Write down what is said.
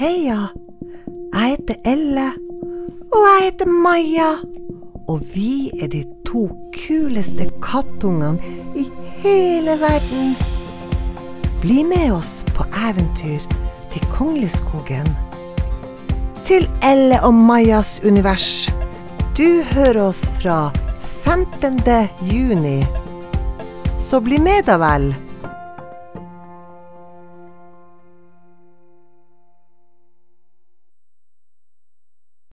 Heia! Jeg heter Elle. Og jeg heter Maja. Og vi er de to kuleste kattungene i hele verden. Bli med oss på eventyr til Kongleskogen. Til Elle og Majas univers. Du hører oss fra 15. juni. Så bli med da vel.